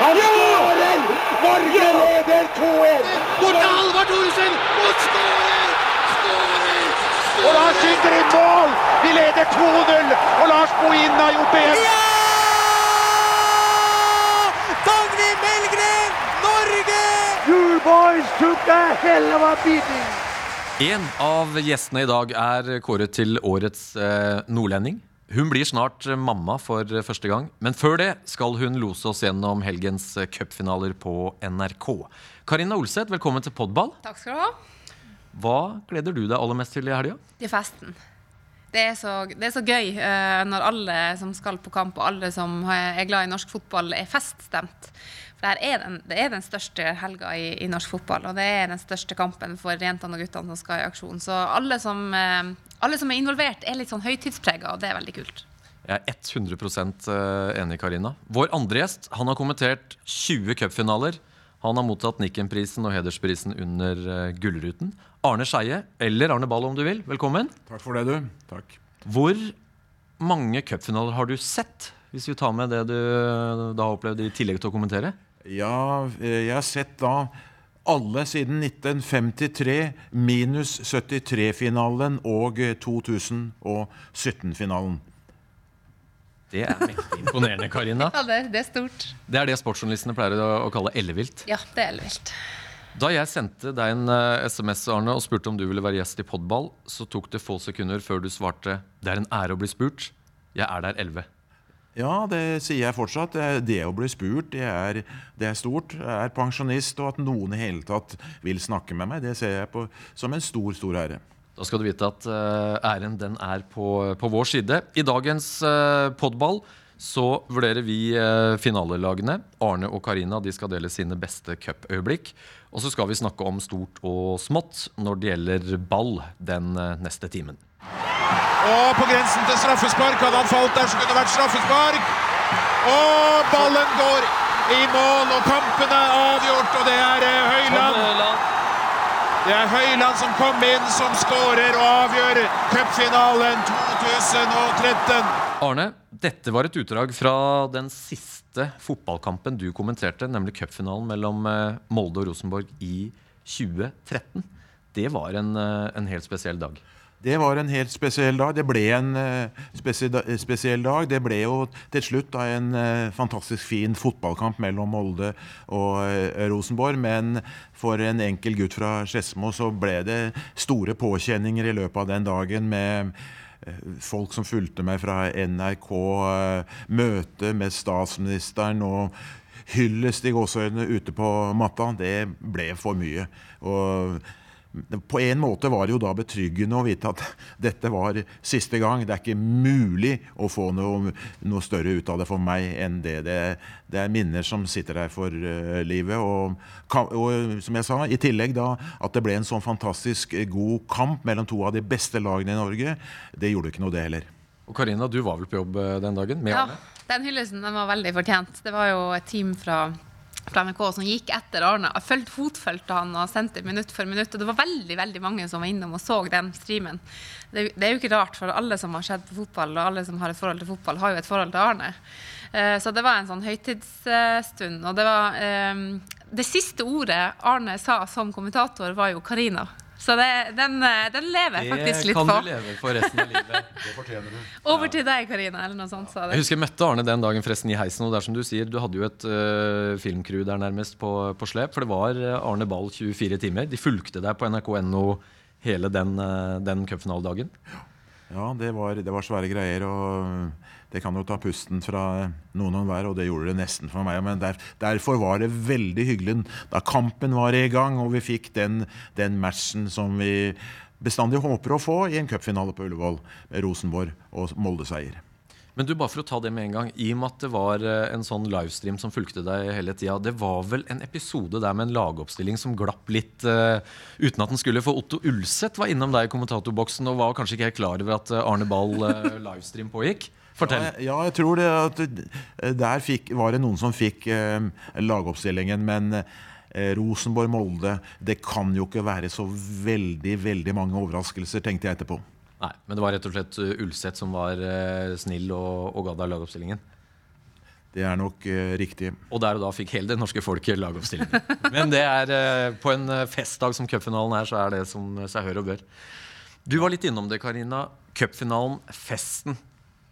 Han skårer! Norge leder 2-1! Bort til Halvard Thoresen! Og skårer! Og Lars skyter i mål! Vi leder 2-0! Og Lars Bohin har gjort det igjen! Dagny Melgren, Norge! You boys took a hell of a beating! En av gjestene i dag er kåret til årets eh, nordlending. Hun blir snart eh, mamma for eh, første gang, men før det skal hun lose oss gjennom helgens eh, cupfinaler på NRK. Karina Olseth, velkommen til Podball. Takk skal du ha. Hva gleder du deg aller mest til i helga? Til festen. Det er så, det er så gøy når alle som skal på kamp, og alle som er glad i norsk fotball, er feststemt. For det, er den, det er den største helga i, i norsk fotball, og det er den største kampen for jentene og guttene som skal i aksjon. Så alle som, alle som er involvert, er litt sånn høytidsprega, og det er veldig kult. Jeg er 100% enig, Karina. Vår andre gjest han har kommentert 20 cupfinaler. Han har mottatt Nikken-prisen og hedersprisen under eh, Gullruten. Arne Skeie, eller Arne Ball om du vil, velkommen. Takk for det, du. Takk. Hvor mange cupfinaler har du sett, hvis vi tar med det du da har opplevd i tillegg til å kommentere? Ja, eh, jeg har sett da alle siden 1953 minus 73-finalen og eh, 2017-finalen. Det er mektig imponerende, Karina. Ja, det, det er stort. Det er det sportsjournalistene pleier å, å kalle ellevilt. Ja, det er ellevilt. Da jeg sendte deg en eh, SMS Arne, og spurte om du ville være gjest i Podball, så tok det få sekunder før du svarte 'Det er en ære å bli spurt'. Jeg er der 11. Ja, det sier jeg fortsatt. Det, å bli spurt, det er, det er stort. Jeg er pensjonist, og at noen i hele tatt vil snakke med meg, det ser jeg på som en stor, stor ære. Da skal du vite at eh, æren den er på, på vår side. I dagens uh, podball så vurderer vi eh, finalelagene. Arne og Karina de skal dele sine beste cupøyeblikk. Og så skal vi snakke om stort og smått når det gjelder ball den eh, neste timen. Og på grensen til straffespark. Hadde han falt der, så kunne det vært straffespark. Og ballen går i mål, og kampen er avgjort. Og det er eh, Høyland. Det er Høyland som kom inn, som skårer og avgjør cupfinalen 2013. Arne, dette var et utdrag fra den siste fotballkampen du kommenterte, nemlig cupfinalen mellom eh, Molde og Rosenborg i 2013. Det var en, eh, en helt spesiell dag. Det var en helt spesiell dag. Det ble en eh, spesiell, spesiell dag. Det ble jo til slutt en eh, fantastisk fin fotballkamp mellom Molde og eh, Rosenborg. Men for en enkel gutt fra Skedsmo så ble det store påkjenninger i løpet av den dagen med eh, folk som fulgte meg fra NRK, eh, møte med statsministeren og hyllest i gåseøynene ute på matta. Det ble for mye. Og på en måte var det jo da betryggende å vite at dette var siste gang. Det er ikke mulig å få noe, noe større ut av det for meg enn det. Det, det er minner som sitter der for uh, livet. Og, og som jeg sa, i tillegg da at det ble en sånn fantastisk eh, god kamp mellom to av de beste lagene i Norge, det gjorde ikke noe, det heller. Og Karina, du var vel på jobb eh, den dagen? Med Ja, Arne? den hyllesten den var veldig fortjent. Det var jo et team fra, NRK som gikk etter Arne. Jeg Følte, fotfølte han og sendte minutt for minutt. Og det var veldig veldig mange som var innom og så den streamen. Det, det er jo ikke rart, for alle som har sett på fotball, og alle som har et forhold til fotball, har jo et forhold til Arne. Eh, så det var en sånn høytidsstund. Og det var eh, Det siste ordet Arne sa som kommentator, var jo Karina. Så det, den, eh, den lever jeg faktisk litt på. Det kan du leve for resten av livet. Over til deg, Karina, eller noe sånt. Så det. Jeg husker jeg møtte Arne den dagen forresten i heisen. Og det er som du sier, du hadde jo et uh, filmcrew der nærmest på, på slep. For det var eh, Arne Ball 24 timer. De fulgte deg på nrk.no hele den, uh, den cupfinaledagen. Ja, det var, det var svære greier. og Det kan jo ta pusten fra noen og hver, og det gjorde det nesten for meg. Men der, derfor var det veldig hyggelig da kampen var i gang, og vi fikk den, den matchen som vi bestandig håper å få i en cupfinale på Ullevål. Rosenborg og Molde-seier. Men du, bare for å ta det med en gang, i og med at det var eh, en sånn livestream som fulgte deg hele tida, det var vel en episode der med en lagoppstilling som glapp litt uh, uten at den skulle, for Otto Ulseth var innom deg i kommentatorboksen og var kanskje ikke helt klar over at eh, Arne Ball uh, livestream pågikk. Fortell. Ja, ja, jeg tror det at eh, der fikk, var det noen som fikk eh, lagoppstillingen, men eh, Rosenborg-Molde Det kan jo ikke være så veldig, veldig mange overraskelser, tenkte jeg etterpå. Nei, men det var rett og slett uh, Ulseth som var eh, snill og, og ga deg lagoppstillingen. Det er nok eh, riktig. Og der og da fikk hele det norske folket lagoppstillingen. Men det er, eh, på en eh, festdag som cupfinalen er, så er det som seg hør og bør. Du var litt innom det, Karina. Cupfinalen, festen.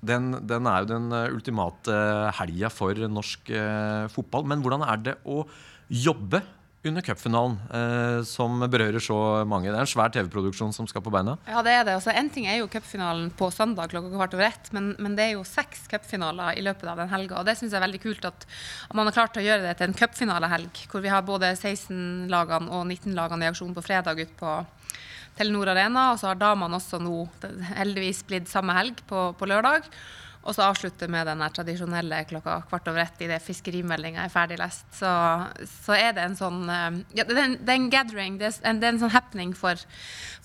Den, den er jo den eh, ultimate helga for norsk eh, fotball. Men hvordan er det å jobbe under cupfinalen, eh, som berører så mange? Det er en svær TV-produksjon som skal på beina. Ja, det er det. Altså, en ting er jo cupfinalen på søndag klokka kvart over ett, men, men det er jo seks cupfinaler i løpet av den helga. Og det syns jeg er veldig kult at, man har klart å gjøre det til en cupfinalehelg, hvor vi har både 16-lagene og 19-lagene i aksjon på fredag ut på Telenor Arena. Og så har damene også nå heldigvis blitt samme helg på, på lørdag. Og så avslutte med den tradisjonelle klokka kvart over ett idet fiskerimeldinga er ferdig lest. Så, så er det en sånn eh, ja, det, er en, det er en gathering, det er en, det er en sånn happening for,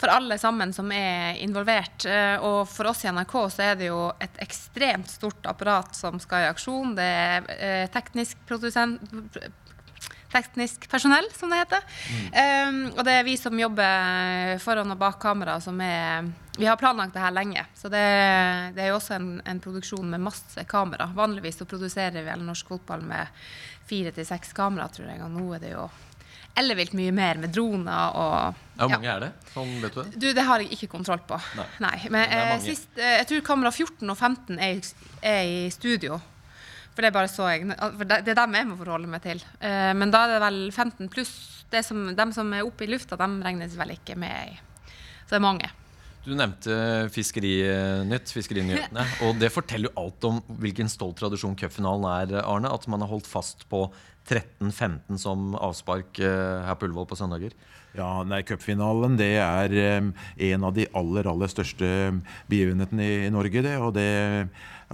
for alle sammen som er involvert. Eh, Og for oss i NRK så er det jo et ekstremt stort apparat som skal i aksjon. Det er eh, teknisk produsent teknisk personell, som det heter. Um, og det er vi som jobber foran og bak kamera, som er Vi har planlagt det her lenge. Så det, det er jo også en, en produksjon med masse kamera. Vanligvis så produserer vi eller norsk fotball med fire til seks kamera, tror jeg. Og nå er det jo ellevilt mye mer med droner og Hvor mange er det? Sånn, vet du det? du, det har jeg ikke kontroll på. Nei. Men det er eh, sist, eh, jeg tror kamera 14 og 15 er, er i studio. For det er bare så jeg for det, det er dem jeg må forholde meg til. Eh, men da er det vel 15 pluss. Det som, dem som er oppe i lufta, dem regnes vel ikke med i. Så det er mange. Du nevnte Fiskerinytt, Fiskerinyhetene. Og det forteller jo alt om hvilken stolt tradisjon cupfinalen er, Arne. At man har holdt fast på 13-15 som avspark eh, her på Ullevål på søndager. Ja, nei, Cupfinalen det er eh, en av de aller aller største begivenhetene i, i Norge. det, og det,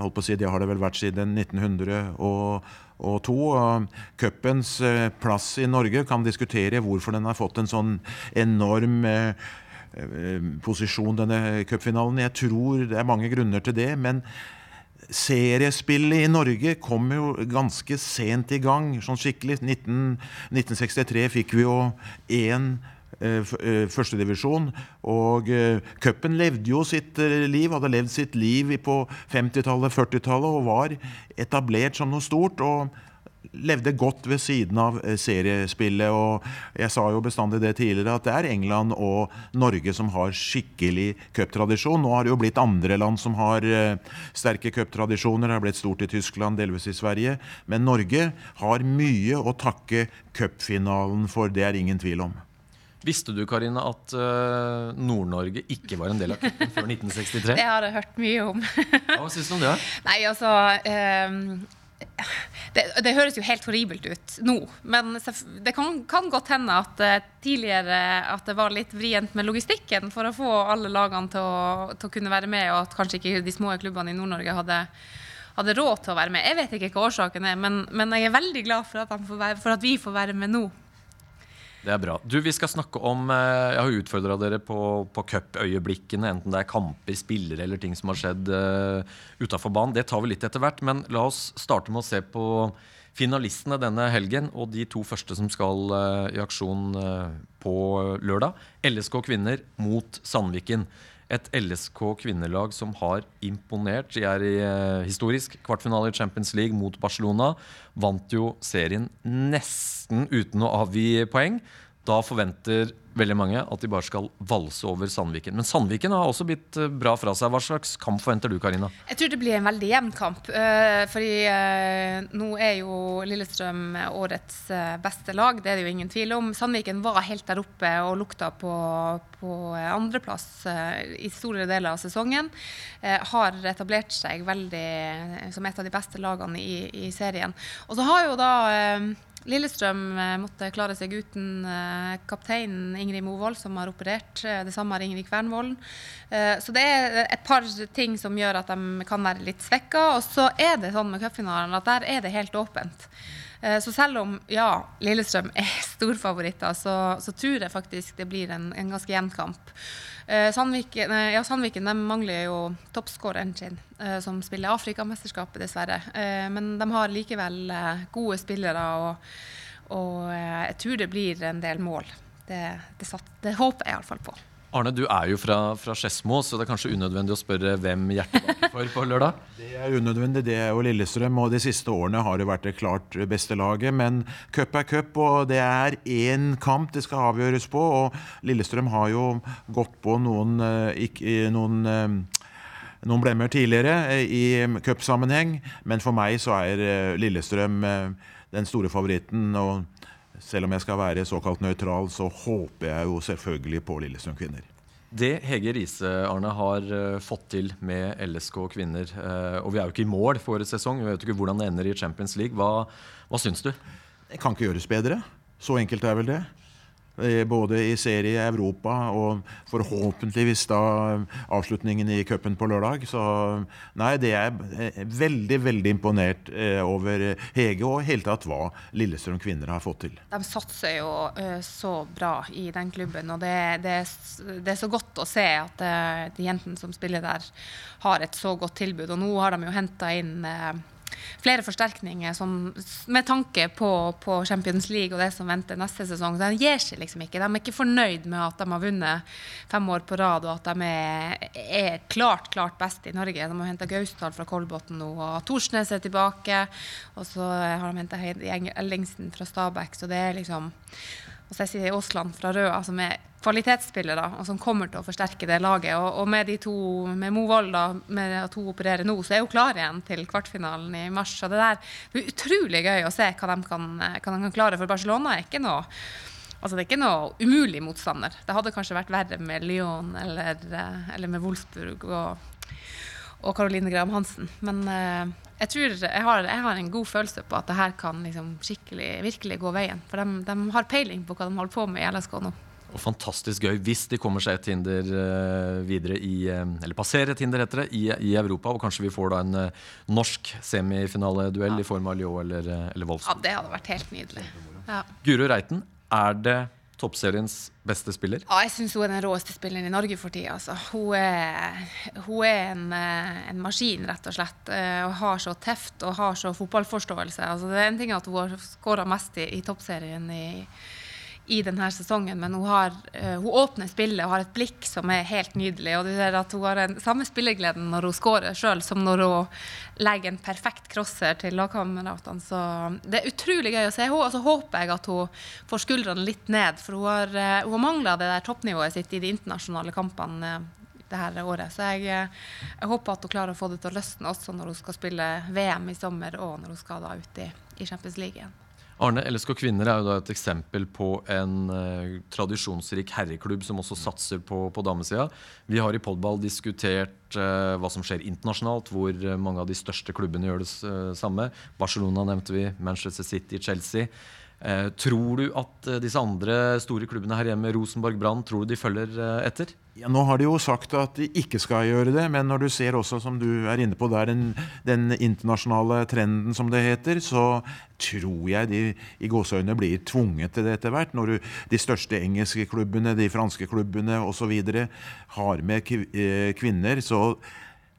holdt på å si, det har det vel vært siden 1902. og Cupens eh, plass i Norge kan diskutere hvorfor den har fått en sånn enorm eh, eh, posisjon, denne cupfinalen. Jeg tror det er mange grunner til det. men Seriespillet i Norge kom jo ganske sent i gang, sånn skikkelig. 19, 1963 fikk vi jo én førstedivisjon. Og eh, cupen levde jo sitt eh, liv, hadde levd sitt liv på 50-tallet, 40-tallet og var etablert som noe stort. og levde godt ved siden av eh, seriespillet. og Jeg sa jo bestandig det tidligere, at det er England og Norge som har skikkelig cuptradisjon. Nå har det jo blitt andre land som har eh, sterke cuptradisjoner. Det har blitt stort i Tyskland, delvis i Sverige. Men Norge har mye å takke cupfinalen for, det er ingen tvil om. Visste du Karina, at eh, Nord-Norge ikke var en del av kuppen før 1963? Det har jeg hørt mye om. Ja, Hva syns du om det? Nei, altså Um det, det høres jo helt horribelt ut nå, men det kan, kan godt hende at eh, tidligere at det var litt vrient med logistikken for å få alle lagene til å, til å kunne være med, og at kanskje ikke de små klubbene i Nord-Norge hadde, hadde råd til å være med. Jeg vet ikke hva årsaken er, men, men jeg er veldig glad for at, for at vi får være med nå. Det er bra. Du, Vi skal snakke om eh, Jeg har utfordra dere på, på cupøyeblikkene, enten det er kamper, spillere eller ting som har skjedd uh, utafor banen. Det tar vi litt etter hvert, men la oss starte med å se på finalistene denne helgen. Og de to første som skal uh, i aksjon uh, på lørdag. LSK kvinner mot Sandviken. Et LSK kvinnelag som har imponert. De er i eh, historisk kvartfinale i Champions League mot Barcelona. Vant jo serien nesten uten å avgi poeng. Da forventer veldig mange at de bare skal valse over Sandviken. Men Sandviken har også blitt eh, bra fra seg. Hva slags kamp forventer du, Karina? Jeg tror det blir en veldig jevn kamp. eh, fordi eh, nå er jo Lillestrøm årets beste lag, det er det jo ingen tvil om. Sandviken var helt der oppe og lukta på, på andreplass i store deler av sesongen. Har etablert seg veldig som et av de beste lagene i, i serien. Og så har jo da Lillestrøm eh, måtte klare seg uten eh, kapteinen Ingrid Movold, som har operert. Eh, det samme har Ingrid Kvernvollen. Eh, så det er et par ting som gjør at de kan være litt svekka. Og så er det sånn med cupfinalen at der er det helt åpent. Så selv om ja, Lillestrøm er storfavoritter, så, så tror jeg faktisk det blir en, en ganske jevn kamp. Eh, Sandviken, ja, Sandviken mangler jo toppskåreren sin, eh, som spiller Afrikamesterskapet, dessverre. Eh, Men de har likevel gode spillere, og, og jeg tror det blir en del mål. Det, det, satt, det håper jeg iallfall på. Arne, du er jo fra, fra Skedsmo, så det er kanskje unødvendig å spørre hvem hjertet banker for på lørdag? Det er unødvendig. Det er jo Lillestrøm, og de siste årene har det vært det klart beste laget. Men cup er cup, og det er én kamp det skal avgjøres på. Og Lillestrøm har jo gått på noen, eh, noen eh, noen blemmer tidligere eh, i cupsammenheng, men for meg så er Lillestrøm den store favoritten. og selv om jeg skal være såkalt nøytral, så håper jeg jo selvfølgelig på Lillestrøm kvinner. Det Hege Riise Arne, har uh, fått til med LSK kvinner, uh, og vi er jo ikke i mål for sesong, vi vet ikke hvordan det ender i Champions League. Hva, hva syns du? Det kan ikke gjøres bedre. Så enkelt er vel det. Eh, både i serie Europa og forhåpentligvis da avslutningen i cupen på lørdag. Så nei, det er eh, veldig, veldig imponert eh, over Hege og helt tatt hva Lillestrøm kvinner har fått til. De satser jo så bra i den klubben, og det, det, det er så godt å se at de jentene som spiller der, har et så godt tilbud. Og nå har de jo henta inn flere forsterkninger som, med tanke på, på, Champions League og det som venter neste sesong. De gir seg liksom ikke. De er ikke fornøyd med at de har vunnet fem år på rad, og at de er, er klart, klart best i Norge. De har henta Gausdal fra Kolbotn nå, og Torsnes er tilbake. Og så har de henta Ellingsen fra Stabæk. Så det er liksom og Cecilie Aasland fra Røa, som er kvalitetsspillere og som kommer til å forsterke det laget. Og, og med de to, med Mo da, med at hun opererer nå, så er hun klar igjen til kvartfinalen i mars. Og det, der, det er utrolig gøy å se hva de kan, hva de kan klare, for Barcelona er ikke noe Altså Det er ikke noe umulig motstander. Det hadde kanskje vært verre med Lyon eller, eller med Wolfsburg og, Caroline Graham Hansen. Men uh, jeg tror jeg har, jeg har, en god følelse på at det her kan liksom skikkelig, virkelig gå veien. For de, de har peiling på hva de holder på med i LSK nå. Og fantastisk gøy hvis de kommer seg et hinder uh, videre i uh, Eller passerer et hinder, heter det, i, i, Europa. Og kanskje vi får da en uh, norsk semifinaleduell ja. i form av Lyon eller, eller Wolfsburg. Ja, det hadde vært helt nydelig. Ja. Guro Reiten, er det toppseriens beste spiller? Ja, jeg syns hun er den råeste spilleren i Norge for tida. Altså. Hun er, hun er en, en, maskin, rett og slett. Og har så teft og har så fotballforståelse. Altså, det er en ting at hun har skåra mest i, i toppserien i i denne sesongen, men hun, har, uh, hun, åpner spillet og har et blikk som er helt nydelig. og du ser at Hun har den samme spillegleden når hun skårer sjøl, som når hun legger en perfekt crosser til lagkameratene. Så det er utrolig gøy å se henne. Og så håper jeg at hun får skuldrene litt ned, for hun har, uh, hun har mangla det der toppnivået sitt i de internasjonale kampene. Uh, det her året. Så jeg, jeg, håper at hun klarer å få det til å løsne også når hun skal spille VM i sommer og når hun skal da ut i, i Champions League igjen. Arne, LSK Kvinner er jo da et eksempel på en uh, tradisjonsrik herreklubb som også satser på, på damesida. Vi har i Podball diskutert uh, hva som skjer internasjonalt, hvor uh, mange av de største klubbene gjør det samme. Barcelona nevnte vi, Manchester City, Chelsea. Eh, tror du at eh, disse andre store klubbene her hjemme, Rosenborg, Brann, tror du de følger eh, etter? Ja, nå har de jo sagt at de ikke skal gjøre det, men når du ser også, som du er inne på der, den, den internasjonale trenden, som det heter, så tror jeg de i gåseøynene blir tvunget til det etter hvert. Når du, de største engelske klubbene, de franske klubbene osv. har med kvinner, så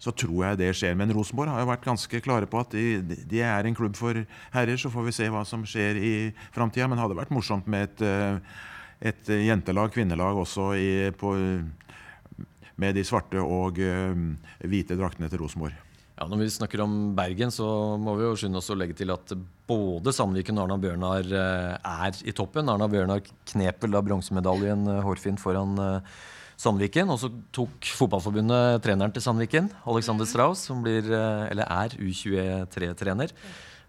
så tror jeg det skjer. Men Rosenborg har jo vært ganske klare på at de, de er en klubb for herrer. Så får vi se hva som skjer i framtida. Men det hadde vært morsomt med et, eh, et jentelag, kvinnelag, også i, på, med de svarte og uh, hvite draktene til Rosenborg. Ja, når vi snakker om Bergen, så må vi jo skynde oss å legge til at både Sandviken og Arna Bjørnar uh, er i toppen. Arna Bjørnar knep vel da bronsemedaljen hårfint foran Sandviken. Og så tok Fotballforbundet treneren til Sandviken, Alexander mm. Strauss, som blir, eh, eller er U23-trener.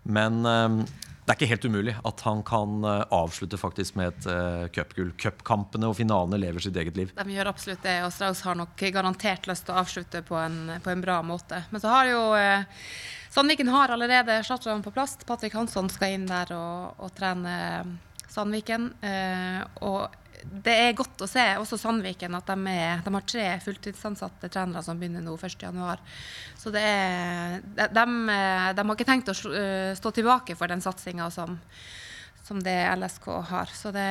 Men um, det er ikke helt umulig at han kan uh, avslutte faktisk med et uh, cupgull. Cupkampene og finalene lever sitt eget liv. De gjør absolutt det, og Strauss har nok garantert lyst til å avslutte på en, på en bra måte. Men så har jo uh, Sandviken har allerede erstatterne på plass. Patrick Hansson skal inn der og, og trene Sandviken. og det er godt å se også Sandviken at de, er, de har tre fulltidsansatte trenere som begynner nå 1.1. Så det er, de, de, de, har ikke tenkt å eh, stå tilbake for den satsinga som, som, det LSK har. Så det,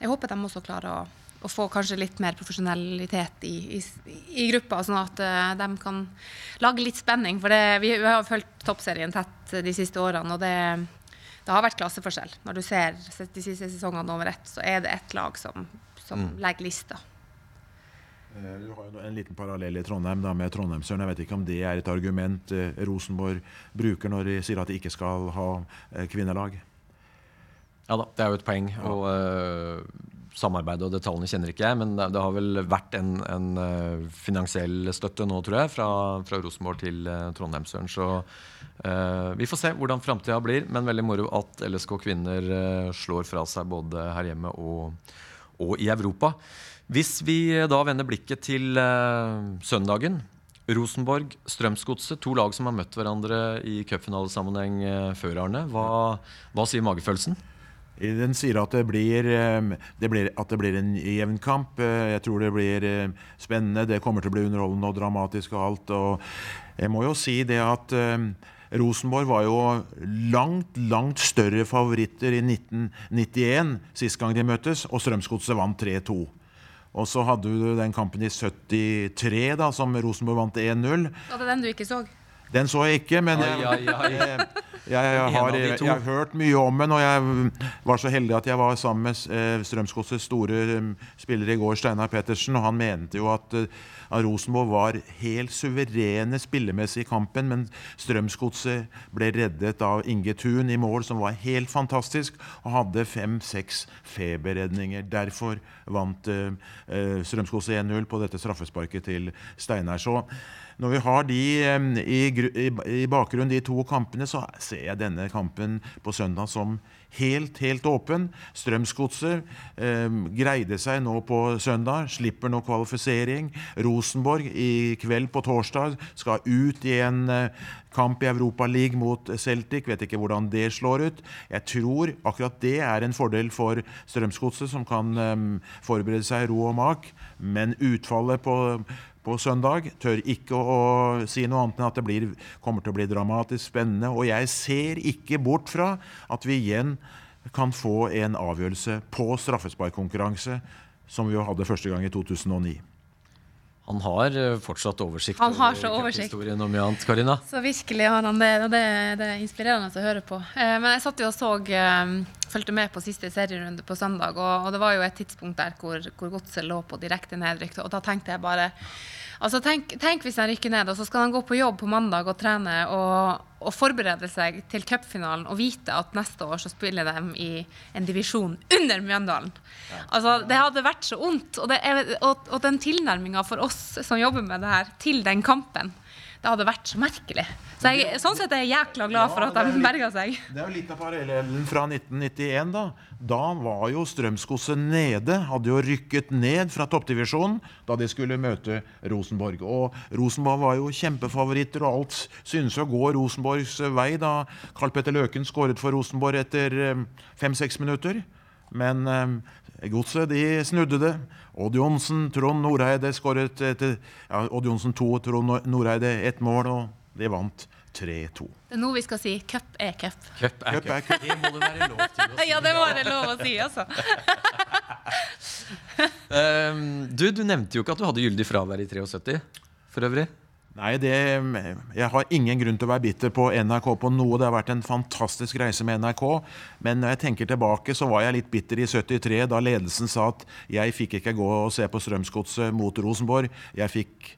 jeg håper de også klarer å, å få kanskje litt mer profesjonalitet i, i, i gruppa, sånn at uh, de kan lage litt spenning. For det, vi, vi har fulgt toppserien tett de siste årene. og det det har vært klasseforskjell. Når du ser de siste sesongene over ett, så er det ett lag som, som mm. legger lista. Eh, Du har jo en liten parallell i Trondheim da, med Trondheimsøren. Jeg vet ikke om det er et argument eh, Rosenborg bruker når de sier at de ikke skal ha eh, kvinnelag. Ja da, det er jo et poeng. Og uh, Samarbeidet og detaljene kjenner ikke jeg, men det, det har vel vært en, en eh, finansiell støtte nå, tror jeg, fra, fra Rosenborg til uh, Trondheimsøren. Så uh, vi får se hvordan framtida blir, men veldig moro at LSK kvinner uh, slår fra seg både her hjemme og, og i Europa. Hvis vi da vender blikket til eh, søndagen. Rosenborg, Strømsgodset, to lag som har møtt hverandre i cupfinalesammenheng eh, før, Arne. Hva, hva sier magefølelsen? Den sier at det blir, eh, det blir, at det blir en jevn kamp. Eh, Jeg tror det blir eh, spennende. Det kommer til å bli underholdende og dramatisk og alt. Og jeg må jo si det at eh, Rosenborg var jo langt, langt større favoritter i 1991, sist gang de møttes, og Strømsgodset vant 3-2. Og så hadde du den kampen i 73, da, som Rosenborg vant 1-0. Var det den du ikke så? Den så jeg ikke, men jeg, Ai, ai, ai. Jeg, jeg, har, jeg, jeg, har hørt mye om den, og jeg var så heldig at jeg var sammen med eh, Strømsgodsets store eh, spiller i går, Steinar Pettersen, og han mente jo at, eh, Rosenborg var helt suverene spillemessig i kampen, men Strømsgodset ble reddet av Inge Thun i mål, som var helt fantastisk, og hadde fem-seks feberredninger. Derfor vant uh, Strømsgodset 1-0 på dette straffesparket til Steinar. Så når vi har de i, i bakgrunnen, de to kampene, så ser jeg denne kampen på søndag som helt, helt åpen. Strømsgodset eh, greide seg nå på søndag, slipper nå kvalifisering. Rosenborg i kveld på torsdag skal ut i en eh, kamp i Europa League mot Celtic. Vet ikke hvordan det slår ut. Jeg tror akkurat det er en fordel for Strømsgodset, som kan eh, forberede seg ro og mak. Men utfallet på på søndag. Tør ikke å, å si noe annet enn at det blir, kommer til å bli dramatisk spennende. Og jeg ser ikke bort fra at vi igjen kan få en avgjørelse på straffesparkkonkurranse, som vi jo hadde første gang i 2009. Han har eh, fortsatt oversikt Han har så over oversikt. cuphistorien og mye annet, Karina. Så virkelig har han det, og det, det er inspirerende å høre på. Eh, men jeg satt jo og så, eh, fulgte med på siste serierunde på søndag, og, og det var jo et tidspunkt der hvor, hvor godset lå på direkte nedrykk, og da tenkte jeg bare Altså tenk, tenk hvis han rykker ned, og så skal han gå på jobb på mandag og trene og, og forberede seg til cupfinalen og vite at neste år så spiller de i en divisjon under Mjøndalen. Altså, det hadde vært så vondt. Og, er, og, og den tilnærminga for oss som jobber med det her, til den kampen, det hadde vært så merkelig. Så jeg, sånn sett er jeg jækla glad for at de berga seg. Det er jo litt av parallellen fra 1991. Da Da var jo Strømsgodset nede, hadde jo rykket ned fra toppdivisjonen da de skulle møte Rosenborg. Og Rosenborg var jo kjempefavoritter, og alt synes å gå Rosenborgs vei da Karl Petter Løken skåret for Rosenborg etter fem-seks minutter. Men eh, Godset de snudde det. Odd Johnsen, Trond Noreide skåret etter ja, Odd Johnsen to, Trond Nor- Noreide ett mål, og de vant 3-2. Det er nå vi skal si cup er cup. Cup er Cup er cup. cup. Det må det være lov til å si. Ja, det må det lov å si, altså. um, du, du nevnte jo ikke at du hadde gyldig fravær i 73, for øvrig. Nei, det, jeg har ingen grunn til å være bitter på NRK på noe. Det har vært en fantastisk reise med NRK. Men når jeg tenker tilbake, så var jeg litt bitter i 73, da ledelsen sa at jeg fikk ikke gå og se på Strømsgodset mot Rosenborg. Jeg fikk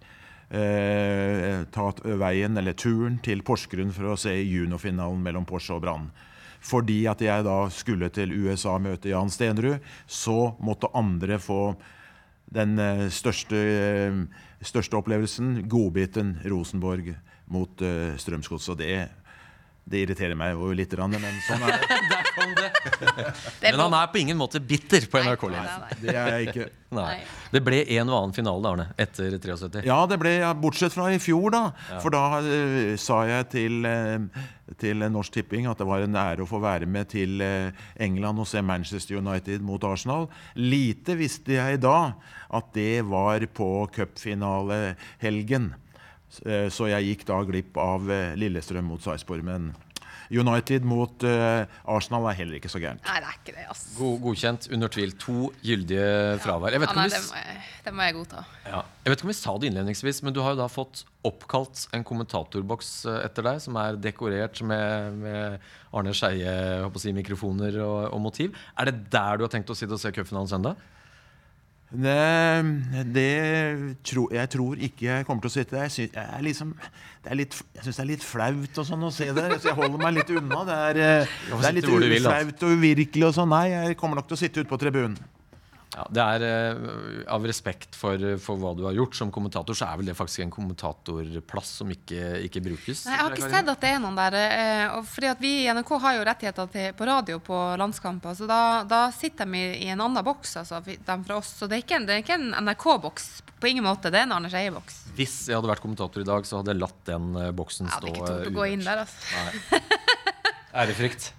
eh, ta veien, eller turen, til Porsgrunn for å se juniorfinalen mellom Porsche og Brann. Fordi at jeg da skulle til USA møte Jan Stenrud, så måtte andre få den eh, største, eh, største opplevelsen, godbiten Rosenborg mot uh, Strømsgodset. Og det, det irriterer meg jo litt, men sånn er det. Der kom det. Men han er på ingen måte bitter på nei. Det er jeg ikke. Nei. Det ble en og annen finale, Arne, etter 73. Ja, det ble, ja, bortsett fra i fjor, da. For da uh, sa jeg til, eh, til Norsk Tipping at det var en ære å få være med til eh, England og se Manchester United mot Arsenal. Lite visste jeg da at det var på cupfinalehelgen. Eh, Så jeg gikk da glipp av eh, Lillestrøm mot Sarpsborg. United mot eh, Arsenal er heller ikke så gærent. Nei, det er ikke det, altså. God, godkjent, under tvil. To gyldige fravær. Jeg vet, Ja, ikke om nei, vi, det, må jeg, det må jeg godta. ja. jeg vet ikke om vi sa det innledningsvis, men du har jo da fått oppkalt en kommentatorboks eh, etter deg, som er dekorert med, med Arne Skeie-mikrofoner si, mikrofoner og, og motiv. Er det der du har tenkt å sitte og se cupfinalen søndag? Det, det tro, jeg tror ikke jeg kommer til å sitte der. Jeg synes, jeg liksom, litt, jeg syns det er litt flaut og sånn å se der, Så jeg holder meg litt unna. Det er, det er litt altså. flaut og uvirkelig og sånn. Nei, jeg kommer nok til å sitte ute på tribunen. Ja, det er eh, Av respekt for, for hva du har gjort som kommentator, så er vel det faktisk en kommentatorplass som ikke, ikke brukes. Nei, jeg har ikke sett at det er noen der. eh, Og fordi at Vi i NRK har jo rettigheter til, på radio på landskamper, så da, da sitter de i, i en annen boks. Altså, de fra oss. Så det er ikke en, det ikke en NRK-boks på ingen måte. Det er en Arne Skeie-boks. Hvis jeg hadde vært kommentator i dag, så hadde jeg latt den eh, boksen stå hadde ikke tort eh, å gå inn der. altså. Ærefrykt.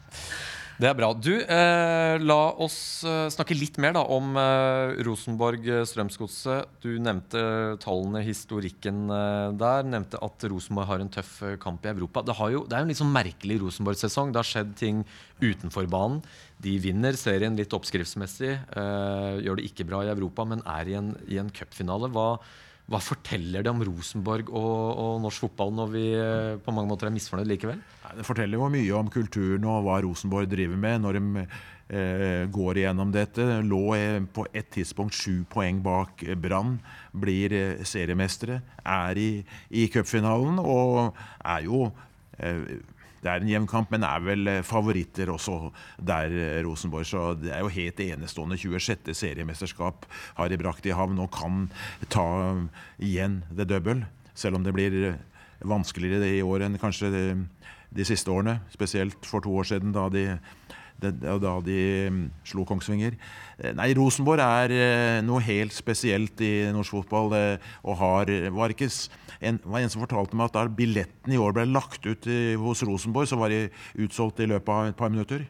Det er bra. Du, eh, la oss eh, snakke litt mer da om eh, Rosenborg-Strømsgodset. Du nevnte tallene, historikken eh, der. Nevnte at Rosenborg har en tøff eh, kamp i Europa. Det, jo, det er jo en litt sånn merkelig Rosenborg-sesong. Det har skjedd ting utenfor banen. De vinner serien litt oppskriftsmessig. Eh, gjør det ikke bra i Europa, men er i en, i en cupfinale. Hva, hva forteller det om Rosenborg og, og norsk fotball når vi eh, på mange måter er misfornøyd likevel? Det forteller jo mye om kulturen og hva Rosenborg driver med når de eh, går igjennom dette. Lå eh, på et tidspunkt sju poeng bak Brann, blir seriemestere, er i, i cupfinalen og er jo det er en jevn kamp, men er vel eh, favoritter også der, eh, Rosenborg. Så det er jo helt enestående. 26. seriemesterskap har de brakt i havn og kan ta igjen det double. Selv om det blir eh, vanskeligere i år enn kanskje de, de siste årene. Spesielt for to år siden, da de, de, da de mm, slo Kongsvinger. Eh, Nei, Rosenborg er eh, noe helt spesielt i norsk fotball. Det Og har, var ikke en, var en som fortalte meg at da billetten i år ble lagt ut i, hos Rosenborg, så var de utsolgt i løpet av et par minutter.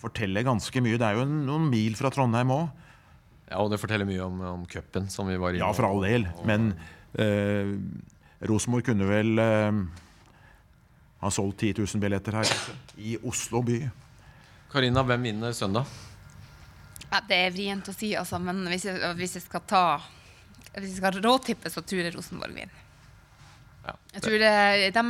Forteller ganske mye. Det er jo noen mil fra Trondheim òg. Ja, og det forteller mye om, om cupen, som vi var inne Ja, for all del. Men eh, Rosenborg kunne vel eh, ha solgt 10 000 billetter her i Oslo by. Karina, hvem vinner søndag? Ja, det er vrient å si, altså, men hvis jeg, hvis jeg skal ta Hvis jeg skal råtippe, så tror jeg Rosenborg vinner. Ja, Jeg tror det, de,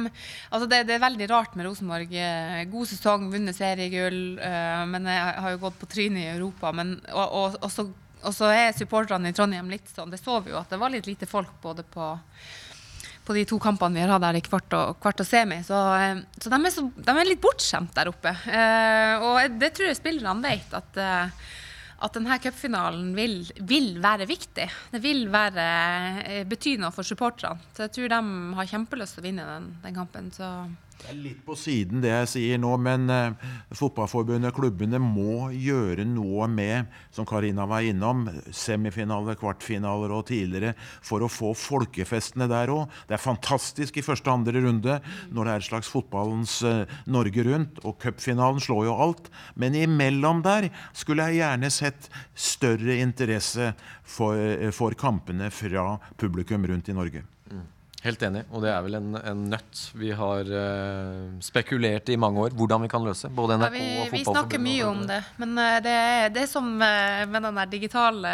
altså det, det er veldig rart med Rosenborg. Eh, God sesong, vunnet seriegull, Uh, men jeg har jo gått på trynet i Europa. Men, og, og, og, så, og så er supporterne i Trondheim litt sånn Det så vi jo at det var litt lite folk både på, på de to kampene vi har hatt der i kvart og, kvart og semi. Så, eh, så, de så de er litt bortskjemt der oppe. Eh, og det tror jeg spillerne vet. at eh, at denne cupfinalen vil, vil være viktig. Det vil være, eh, bety noe for supporterne. Så jeg tror de har kjempelyst til å vinne den, den kampen. Så Det er litt på siden det jeg sier nå, men eh, Fotballforbundet, klubbene, må gjøre noe med, som Karina var innom, semifinaler, kvartfinaler og tidligere, for å få folkefestene der òg. Det er fantastisk i første og andre runde når det er et slags fotballens eh, Norge Rundt, og cupfinalen slår jo alt. Men imellom der skulle jeg gjerne sett større interesse for, eh, for kampene fra publikum rundt i Norge. Helt enig, og det er vel en, en nøtt vi har uh, spekulert i mange år. Hvordan vi kan løse. Både ja, NRK vi, og vi snakker mye om det. Men uh, det, det som uh, med den digitale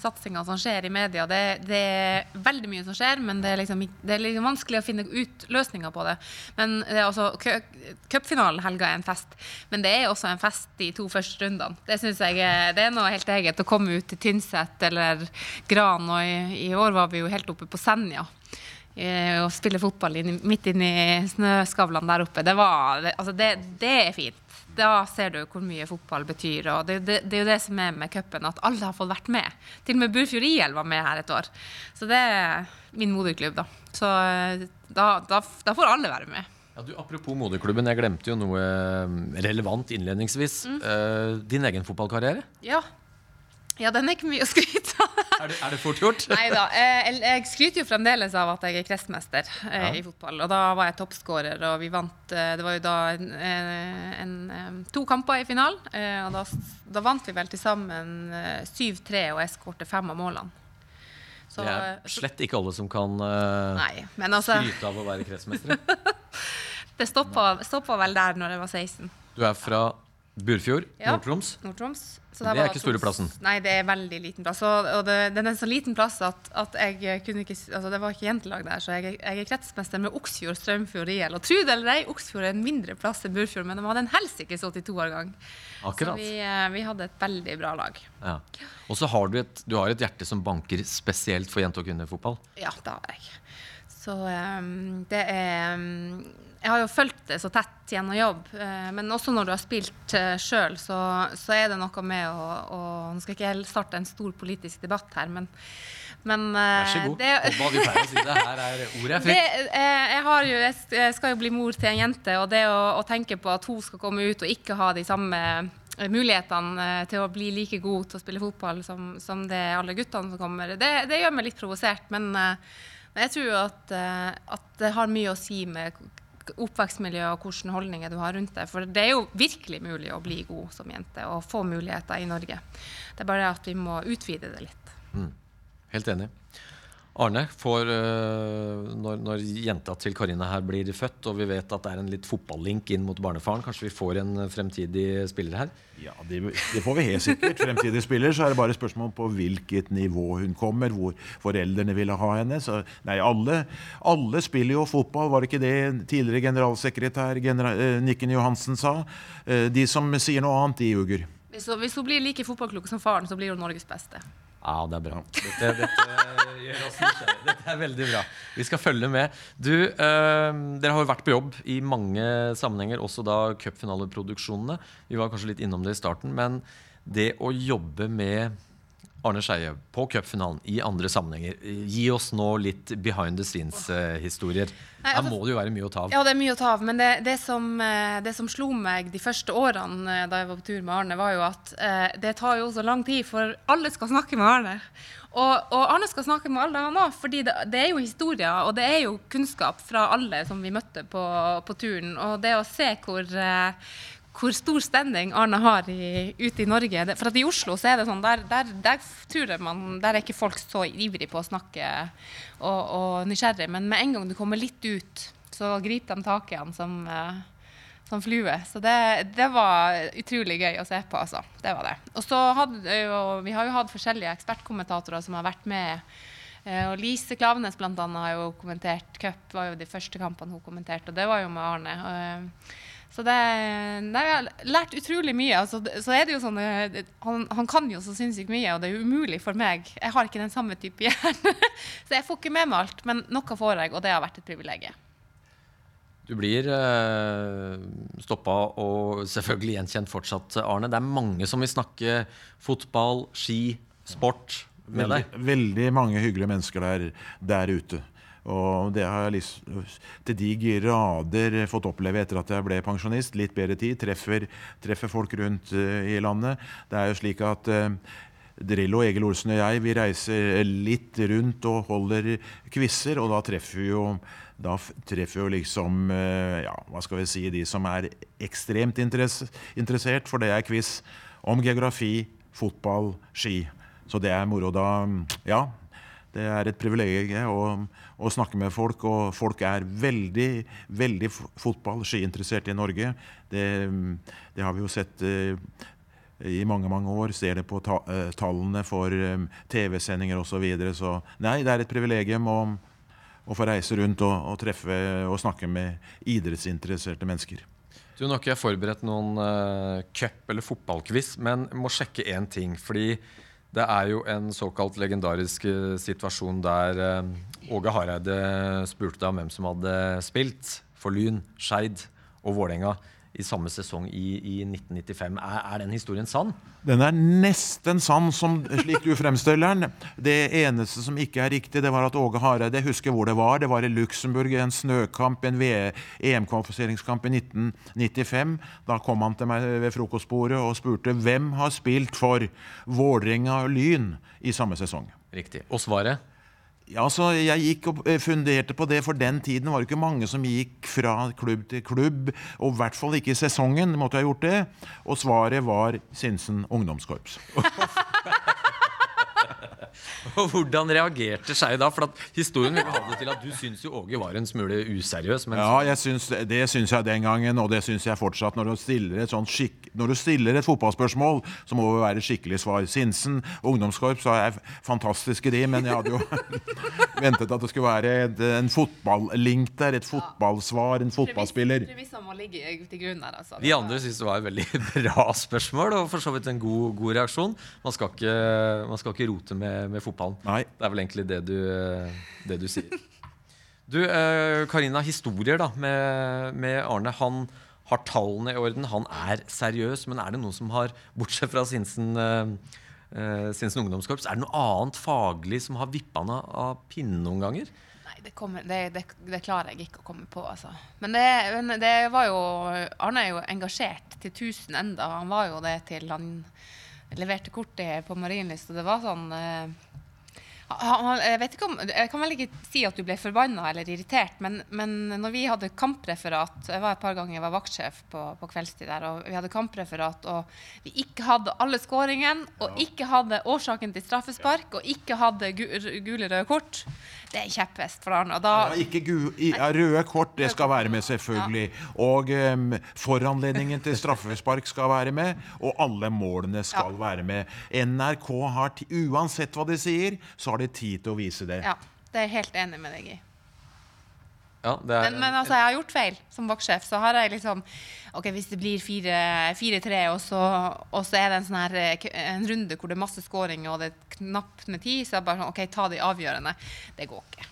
satsinga som skjer i media. Det, det er veldig mye som skjer, men det er liksom, det er liksom vanskelig å finne ut løsninger på det. Men det er altså, cu- Cupfinalen helga er en fest, men det er også en fest de to første rundene. Det synes jeg det er noe helt eget å komme ut til Tynset eller Gran, og i, i år var vi jo helt oppe på Senja eh, og spille fotball midt inni snøskavlene der oppe. Det, var, altså det, det er fint. Da ser du hvor mye fotball betyr. og Det, det, det er jo det som er med cupen, at alle har fått vært med. Til og med Burfjord IL var med her et år. Så det er min moderklubb, da. Så eh, da, da, da får alle være med. Ja, du, apropos moderklubben, jeg glemte jo noe eh, relevant innledningsvis. Mm. Eh, din egen fotballkarriere? Ja. Ja, den er ikke mye å skryte av. Er det, er det fort gjort? Nei da. Jeg, jeg skryter jo fremdeles av at jeg er kretsmester eh, Ja. i fotball. Og da var jeg toppskårer, og vi vant eh, Det var jo da en, eh, en, eh, to kamper i finalen. Eh, og da, da vant vi vel til sammen eh, 7-3, og jeg skårte fem av målene. Så, Det er eh, slett ikke alle som kan eh, Nei, men altså skryte av å være kretsmestere. Det stoppa, stoppa vel der når jeg var 16. Du er fra Burfjord, Ja. Nord-Troms. Nord-Troms. Det der er ikke store plassen. Nei, det er veldig liten plass. Og, og det, den er en så liten plass at, at jeg kunne ikke altså Det var ikke jentelag der, så jeg, jeg er kretsmester med Oksfjord, Strømfjord, IL. Og tro det eller ei, Oksfjord er en mindre plass enn Burfjord, men de hadde en helsikes 82-årgang. Så vi, eh, vi hadde et veldig bra lag. Ja. Og så har du et, du har et hjerte som banker spesielt for jente- og kvinnefotball. Ja, det har jeg. Så um, det er ehm, Jeg har jo fulgt det så tett gjennom jobb, eh, men også når du har spilt uh, sjøl, så, så er det noe med å, å Nå skal ikke jeg starte en stor politisk debatt her, men, men eh, Vær så god. det- Hva vi pleier å si det. Her er ordet er fritt. eh, jeg, har jo, jeg skal jo bli mor til en jente, og det å, å tenke på at hun skal komme ut og ikke ha de samme eh, mulighetene eh, til å bli like god til å spille fotball som, som det alle guttene som kommer, det, det gjør meg litt provosert. Men, eh, men jeg tror at, eh, at det har mye å si med oppvekstmiljø og hvilke holdninger du har rundt deg. For det er jo virkelig mulig å bli god som jente og få muligheter i Norge. Det er bare at vi må utvide det litt. Helt enig. Arne, for øh, når, når jenta til Karina her blir født, og vi vet at det er en litt fotballink inn mot barnefaren, kanskje vi får en fremtidig spiller her? Ja, det, det får vi helt sikkert. Fremtidig spiller, så er det bare spørsmål på hvilket nivå hun kommer, hvor foreldrene ville ha henne. Så, nei, alle, alle spiller jo fotball, var det ikke det tidligere generalsekretær genera, eh, Nikken Johansen sa? Eh, de som sier noe annet, de ljuger. Hvis hun blir like fotballklok som faren, så blir hun Norges beste. Ja, det er bra. Dette, dette gjør oss. Dette er veldig bra. Vi skal følge med. Du, øh, dere har jo vært på jobb i mange sammenhenger, også da cupfinaleproduksjonene. Vi var kanskje litt innom det i starten, men det å jobbe med Arne Skeie på cupfinalen i andre sammenhenger, gi oss nå litt behind the scenes-historier. Her altså- må det jo være mye å ta av. Ja, det er mye å ta av. Men det, det, som, eh, det som slo meg de første årene eh, da jeg var på tur med Arne, var jo at eh, det tar jo så lang tid, for alle skal snakke med Arne. Og, og Arne skal snakke med alle, han òg. fordi det, det er jo historier, og det er jo kunnskap fra alle som vi møtte på, på turen. Og det å se hvor eh, hvor stor standing Arne har i, ute i Norge. For at i Oslo så er det sånn, der, der, der tror jeg man, der er ikke folk så ivrig på å snakke og, og nysgjerrig. Men med en gang du kommer litt ut, så griper de tak i han som, eh, som flue. Så det, det var utrolig gøy å se på, altså. Det var det. Og så hadde jo, vi har jo hatt forskjellige ekspertkommentatorer som har vært med. Eh, og Lise Klavenes bl.a. har jo kommentert cup, var jo de første kampene hun kommenterte, og det var jo med Arne. Eh, så det, nei, jeg har lært utrolig mye. Altså, så er det jo sånn, eh, han, han kan jo så sinnssykt mye, og det er umulig for meg. Jeg har ikke den samme type hjerne. så jeg får ikke med meg alt, men noe får jeg, og det har vært et privilegium. Du blir eh, stoppa og selvfølgelig gjenkjent fortsatt, Arne. Det er mange som vil snakke fotball, ski, sport med Veldig, deg. veldig mange hyggelige mennesker der, der ute. Og det har jeg til de grader fått oppleve etter at jeg ble pensjonist. Litt bedre tid. Treffer, treffer folk rundt eh, i landet. Det er jo slik at uh, Drillo, Egil Olsen og jeg vi reiser litt rundt og holder quizer, og da treffer vi jo da treffer jo liksom eh, ja, hva skal vi si, de som er ekstremt interessert, for det er quiz om geografi, fotball, ski. Så det er moro da. Ja, det er et privilegium å, å snakke med folk, og folk er veldig, veldig f- fotball- skiinteressert i Norge. Det, det har vi jo sett uh, i mange mange år. Ser det på ta, uh, tallene for um, TV-sendinger osv. Så, videre. så nei, det er et privilegium å, å få reise rundt og, og treffe og snakke med idrettsinteresserte mennesker. Du Nå har ikke jeg forberedt noen uh, cup- eller fotballquiz, men må sjekke én ting. Fordi det er jo en såkalt legendarisk eh, situasjon der eh, Åge Hareide spurte deg om hvem som hadde spilt for Lyn, Skeid og Vålerenga i samme sesong i, i 1995. Er, er den historien sann? Den er nesten sann, som, slik du fremstiller den. Det eneste som ikke er riktig, det var at Åge Hareide husker hvor det var. Det var i Luxembourg, en snøkamp, en EM-kvalifiseringskamp i 1995. Da kom han til meg ved frokostbordet og spurte hvem har spilt for Vålerenga og Lyn i samme sesong. Riktig. Og svaret? Ja, så Jeg gikk og eh, funderte på det, for den tiden var det ikke mange som gikk fra klubb til klubb. Og i hvert fall ikke i sesongen måtte jeg ha gjort det. Og svaret var Sinsen ungdomskorps. Og hvordan reagerte Skei da? For at historien vil ha det til at du syns jo Åge var en smule useriøs. Men Ja, jeg syns, det syns jeg den gangen, og det syns jeg fortsatt. Når du stiller et, sånt skikk, når du stiller et fotballspørsmål, så må det være skikkelig svar. Sinsen ungdomskorps er fantastiske, de, men jeg hadde jo ventet at det skulle være et, en fotballink der. Et fotballsvar, en fotballspiller. Premissene må ligge til grunn her, altså. de andre syns det var et veldig bra spørsmål, og for så vidt en god, god reaksjon. Man skal ikke, man skal ikke rote med, med fotballen. Nei. Det er vel egentlig det du, eh, det du sier. Du, eh, Karina, historier da med, med Arne. Han har tallene i orden, han er seriøs. Men er det noen som har, bortsett fra Sinsen, eh, eh, Sinsen ungdomskorps, er det noe annet faglig som har vippa han av- av pinnen noen ganger? Nei, det, kommer, det, det, det klarer jeg ikke å komme på, altså. Men det, det var jo Arne er jo engasjert til tusen enda. Han var jo det til han leverte kortet på Marienlyst, og det var sånn eh, jeg, om, jeg kan vel ikke si at du ble forbanna eller irritert, men, men når vi hadde kampreferat Jeg var et par ganger jeg var vaktsjef på, på kveldstid der, og vi hadde kampreferat, og vi ikke hadde alle skåringene, og ikke hadde årsaken til straffespark, og ikke hadde gu, gule røde kort. Det er kjepphest for han. Og da, Ja, ikke gu, i, ja, røde kort, det skal være med, selvfølgelig. Og um, foranledningen til straffespark skal være med, og alle målene skal være med. NRK har, uansett hva de sier, så har de tid til å vise det. ja, det er jeg helt enig med deg i. Ja, det er, Men, men altså, jeg har gjort feil som vaktsjef. Så har jeg liksom Ok, hvis det blir 4-3, og, så, og så er det en sånn her eh, en runde hvor det er masse scoring og det er knapt med tid, så er det bare sånn OK, ta de avgjørende. Det går ikke.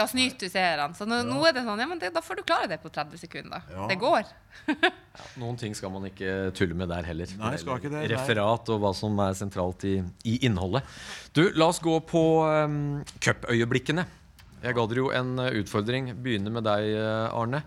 Da snyter du seerne. Så nå, nå er det sånn Ja, men det, da får du klare det på 30 sekunder. Ja. Det går. Noen ting skal man ikke tulle med der heller. Nei, skal ikke det, nei. Referat og hva som er sentralt i, i innholdet. Du, la oss gå på um, cupøyeblikkene. Jeg ga dere jo en eh, utfordring. Begynne med deg, eh, Arne.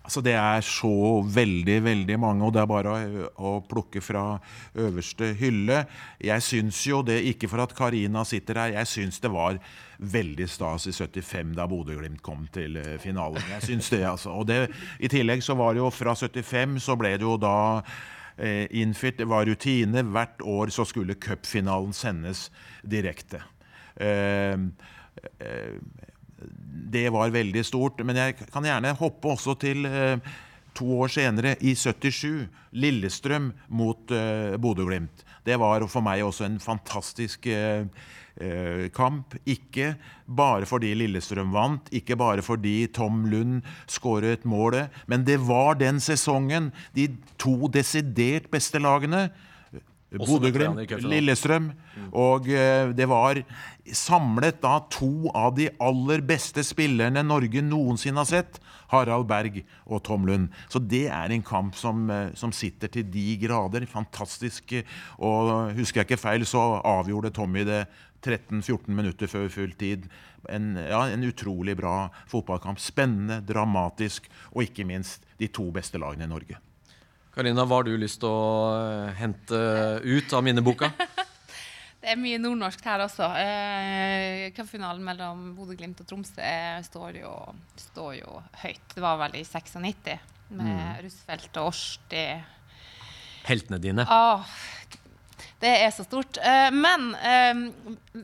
Altså Det er så veldig, veldig mange, og det er bare å, å plukke fra øverste hylle. Jeg syns jo det, ikke for at Karina sitter her, jeg syns det var veldig stas i 75 da Bodø-Glimt kom til eh, finalen. Jeg syns det, altså. Og det, i tillegg så var det jo fra 75 så ble det jo da eh, innført, det var rutine. Hvert år så skulle cupfinalen sendes direkte. Eh, eh, det var veldig stort. Men jeg kan gjerne hoppe også til eh, to år senere, i 77. Lillestrøm mot eh, Bodø-Glimt. Det var for meg også en fantastisk eh, kamp. Ikke bare fordi Lillestrøm vant, ikke bare fordi Tom Lund skåret målet, men det var den sesongen de to desidert beste lagene Bodø-Glimt. Lillestrøm. Og det var samlet da to av de aller beste spillerne Norge noensinne har sett. Harald Berg og Tom Lund. Så det er en kamp som, eh, som sitter til de grader. Fantastisk. eh, Og husker jeg ikke feil, så avgjorde Tommy det 13-14 minutter før full tid. En, ja, en utrolig bra fotballkamp. Spennende, dramatisk, og ikke minst de to beste lagene i Norge. Karina, hva har du lyst til å eh, hente ut av minneboka? Det er mye nordnorsk her også. Eh, Cupfinalen mellom Bodø-Glimt og Tromsø er, står jo, står jo høyt. Det var vel i 96 med Russfeldt og Årsti. Heltene dine. Ah, det er så stort. Eh, men eh,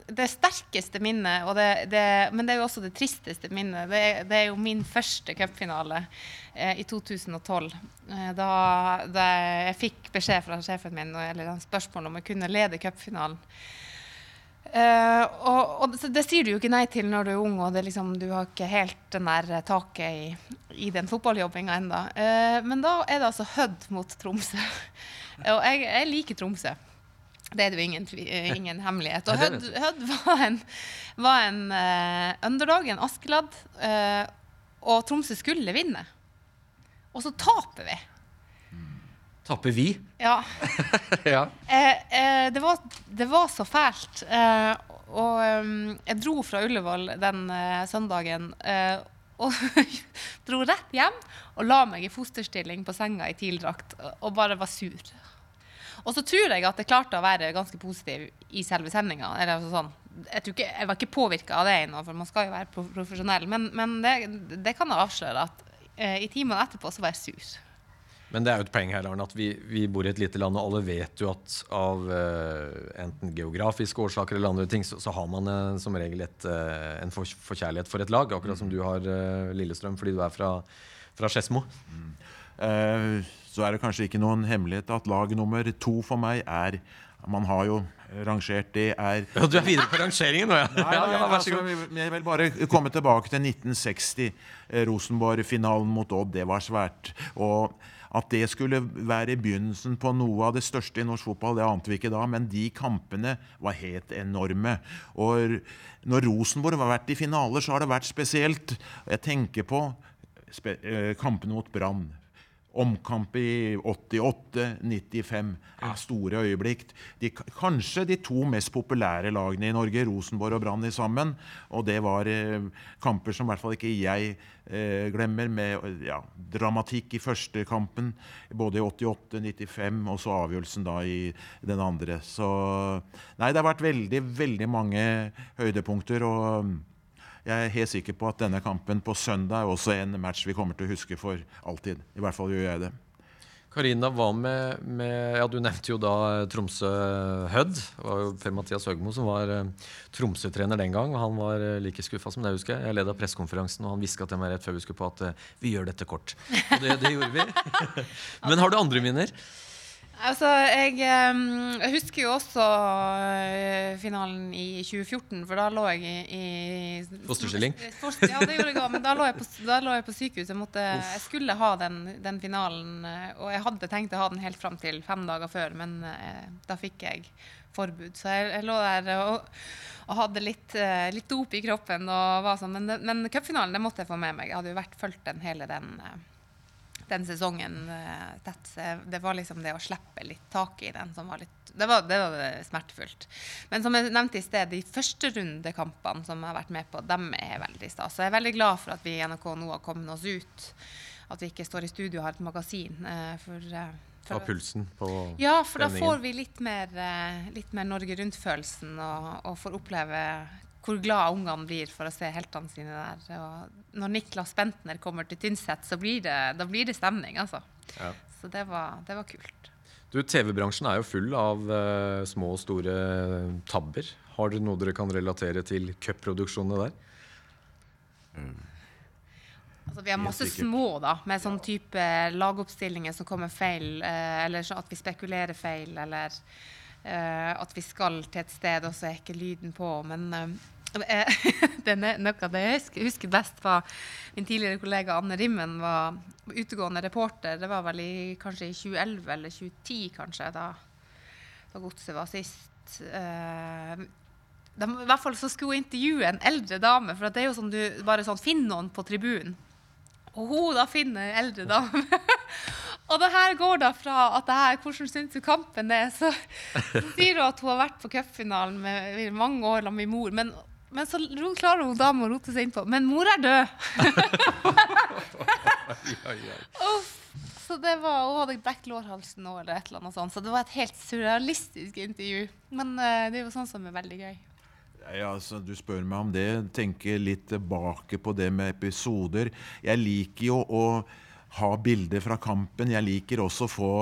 det sterkeste minnet, det, det, men det er jo også det tristeste minnet, det, det er jo min første cupfinale eh, i 2012. Eh, da, da jeg fikk beskjed fra sjefen min eller en spørsmål om jeg kunne lede cupfinalen. Uh, og, og det, sier du jo ikke nei til når du er ung og liksom, du har ikke helt den der taket i, i den fotballjobbinga ennå. men da er det altså Hødd mot Tromsø. og jeg, jeg liker Tromsø. Det er det jo ingen, eh, ingen hemmelighet. Og Hødd, Hødd var en, var en uh, underdog, en Askeladd. Uh, og Tromsø skulle vinne. Og så taper vi. Taper vi? Ja. ja. Uh, det, var, det var så fælt. Og um, jeg dro fra Ullevål den søndagen og dro rett hjem og la meg i fosterstilling på senga i TIL-drakt og bare var sur. Og så tror jeg at jeg klarte å være ganske positiv i selve sendinga. Altså sånn, jeg, jeg var ikke påvirka av det ennå, for man skal jo være profesjonell. Men, men det, det kan jeg avsløre at eh, i timene etterpå så var jeg sur. Men det er jo et poeng her, Arne, at vi, vi bor i et lite land, og alle vet jo at av uh, enten geografiske årsaker eller andre ting, så, så har man uh, som regel et, uh, en forkjærlighet for et lag. Akkurat som du har Lillestrøm fordi du er fra, fra Skedsmo. Eh, så er det kanskje ikke noen hemmelighet at lag nummer to for meg er Man har jo rangert det er Ja, du er videre på rangeringen nå, ja. Nei, ja, nei, vær altså, jeg vil bare komme tilbake til 1960. Eh, Rosenborg-finalen mot Odd, det var svært. Og at det skulle være begynnelsen på noe av det største i norsk fotball, det ante vi ikke da, men de kampene var helt enorme. Og når Rosenborg har vært i finaler, så har det vært spesielt. Jeg tenker på eh, kampene mot Brann. Omkamp i 88, 95. Ja, store øyeblikk. De, kanskje de to mest populære lagene i Norge, Rosenborg og Brann, sammen. Og det var eh, kamper som i hvert fall ikke jeg eh, glemmer, med ja, dramatikk i første kampen, både i 88, 95, og så avgjørelsen da i den andre. Så Nei, det har vært veldig, veldig mange høydepunkter. og jeg er helt sikker på at denne kampen på søndag er også en match vi kommer til å huske for alltid. I hvert fall gjør jeg det. Karina, hva med, med ja, Du nevnte jo da eh, Tromsø-Hødd. Det var jo Per-Mathias Høgmo som var eh, Tromsø-trener den gang. og Han var eh, like skuffa som deg, husker jeg. Jeg leda pressekonferansen, og han hviska til meg rett før vi skulle på at vi gjør dette kort. Og det, det gjorde vi. Men har du andre minner? Altså, jeg, eh, jeg husker jo også eh, finalen i 2014, for da lå jeg i, i Fosterstilling? Foster, ja, det gjorde jeg òg, men da lå jeg på, lå jeg på sykehus. Jeg, måtte, jeg skulle ha den, den finalen, eh, og jeg hadde tenkt å ha den helt fram til fem dager før, men eh, da fikk jeg forbud. Så jeg, lå der og, og hadde litt, eh, litt dop i kroppen. Og var sånn, men men cupfinalen det måtte jeg få med meg. Jeg hadde jo vært fulgt den hele den eh, den sesongen eh, tett. Det var liksom det å slippe litt tak i den som var litt Det var, det var smertefullt. Men som jeg nevnte i sted, de første rundekampene som jeg har vært med på, dem er veldig stas. Så jeg er veldig glad for at vi i NRK nå har kommet oss ut. At vi ikke står i studio og har et magasin. eh, For, eh, Ta pulsen på ja, for da får vi litt mer, eh, litt mer Norge Rundt-følelsen, og, og får oppleve hvor glad ungene blir for å se heltene sine der. Og når Niklas Bentner kommer til Tynset, så blir det, da blir det stemning, altså. Ja. Så det var, det var kult. Du, TV-bransjen er jo full av uh, små og store tabber. Har dere noe dere kan relatere til cupproduksjonene der? Altså, vi har masse små, da, med sånn type lagoppstillinger som kommer feil, uh, eller så at vi spekulerer feil, eller uh, at vi skal til et sted, og så er ikke lyden på. Men eh, det er noe av det jeg husker, best, var min tidligere kollega Anne Rimmen var utegående reporter. Det var vel i, kanskje i 2011 eller 2010, kanskje, da, da Godset var sist. Eh, de, I hvert fall så skulle hun intervjue en eldre dame, for det er jo sånn du bare sånn finner noen på tribunen. Og hun da finner en eldre dame. og det her går da fra at det her, hvordan syns du kampen er, så, så sier hun at hun har vært på cupfinalen i mange år sammen med mor. Men, men så klarer hun dama å rote seg innpå. Men mor er død! Uff. Så det var, Hun hadde brekt lårhalsen nå, eller et eller annet sånt. Så det var et helt surrealistisk intervju. Men uh, det er jo sånn som er veldig gøy. Ja, altså, du spør meg om det. Tenker litt tilbake på det med episoder. Jeg liker jo å ha bilder fra kampen. Jeg liker også å få,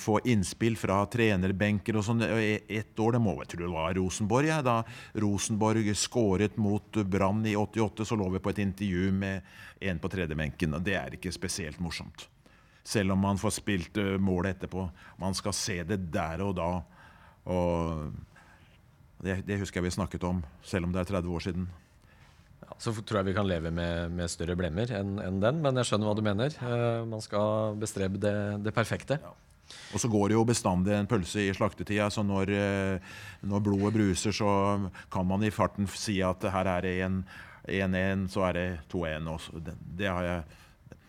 få innspill fra trenerbenker og sånn. Eh, Ett år, det må jeg tro det var Rosenborg, ja. da Rosenborg skåret mot Brann i 88, så lå vi på et intervju med en på tredjebenken. og Det er ikke spesielt morsomt. Selv om man får spilt eh, målet etterpå. Man skal se det der og da. Og det, det husker jeg vi snakket om, selv om det er 30 år siden. Ja, så tror jeg vi kan leve med, med større blemmer enn en den, men jeg skjønner hva du mener. Uh, man skal bestrebe det, det perfekte. Og så går det jo bestandig en pølse i slaktetida, så når, eh, når blodet bruser, så kan man i farten si at her er det 1-1, så er det 2-1. Det, det har jeg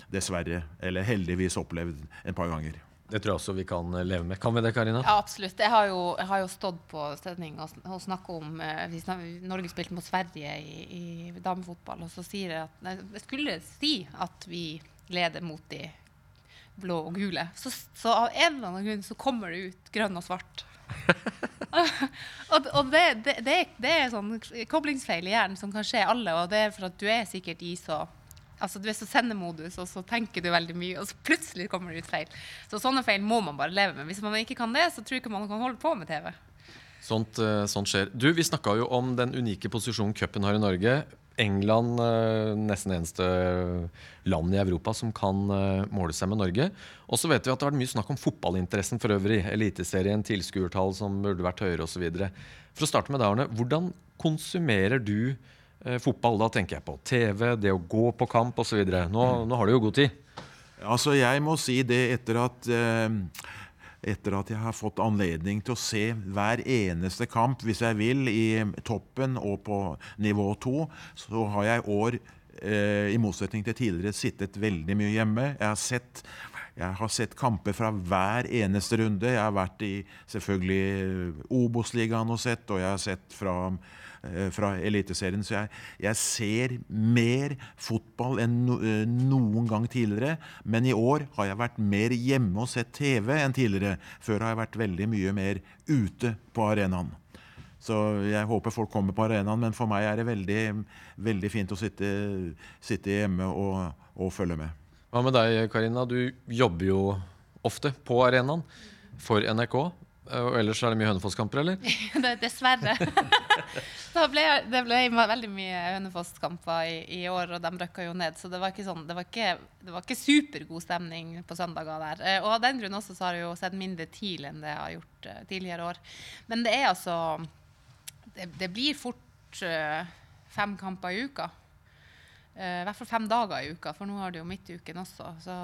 dessverre, eller heldigvis, opplevd en par ganger. Det tror jeg også vi kan eh, leve med. Kan vi det, Karina? Ja, absolutt. Jeg har jo, jeg har jo stått på sending og, og snakka om eh, vi snak, Norge spilte mot Sverige i, i damefotball, og så sier jeg at Jeg skulle si at vi leder mot de blå og gule. Så, så av en eller annen grunn så kommer det ut grønn og svart. og og det, det, det, det er sånn koblingsfeil i hjernen som kan skje alle, og det er for at du er sikkert i så Altså, du er så sendemodus, og så tenker du veldig mye, og så plutselig kommer det ut feil. Så sånne feil må man bare leve med. Hvis man ikke kan det, så tror jeg ikke man kan holde på med TV. Sånt, eh, sånt skjer. Du, Vi snakka jo om den unike posisjonen cupen har i Norge. England eh, nesten eneste land i Europa som kan eh, måle seg med Norge. Og så vet vi at det har vært mye snakk om fotballinteressen for øvrig. Eliteserien, tilskuertall som burde vært høyere osv. For å starte med deg, Arne. Hvordan konsumerer du eh, fotball? Da tenker jeg på TV, det å gå på kamp osv. Nå, nå har du jo god tid. Altså, jeg må si det etter at eh, etter at jeg har fått anledning til å se hver eneste kamp, hvis jeg vil, i toppen og på nivå to, så har jeg i år, eh, i motsetning til tidligere, sittet veldig mye hjemme. Jeg har sett jeg har sett kamper fra hver eneste runde. Jeg har vært i selvfølgelig Obos-ligaen og sett, og jeg har sett fra Eh, fra Eliteserien. Så jeg, jeg, ser mer fotball enn eh, noen gang tidligere. Men i år har jeg vært mer hjemme og sett TV enn tidligere. Før har jeg vært veldig mye mer ute på arenaen. Så jeg håper folk kommer på arenaen, men for meg er det veldig, veldig fint å sitte, sitte hjemme og, og følge med. Hva med deg, Karina? Du jobber jo ofte på arenaen for NRK. Og ellers er det mye Hønefoss-kamper, eller? Dessverre. ble, det ble veldig mye Hønefoss-kamper i, i, år, og de røkka jo ned. Så det var ikke, sånn, det var ikke, det var ikke supergod stemning på søndager der. Eh, og av den grunn også så har jeg jo sett mindre TIL enn det jeg har gjort uh, tidligere år. Men det er altså Det, det blir fort fem kamper i uka. I hvert fall fem dager i uka, for nå har det jo midtuken også. Så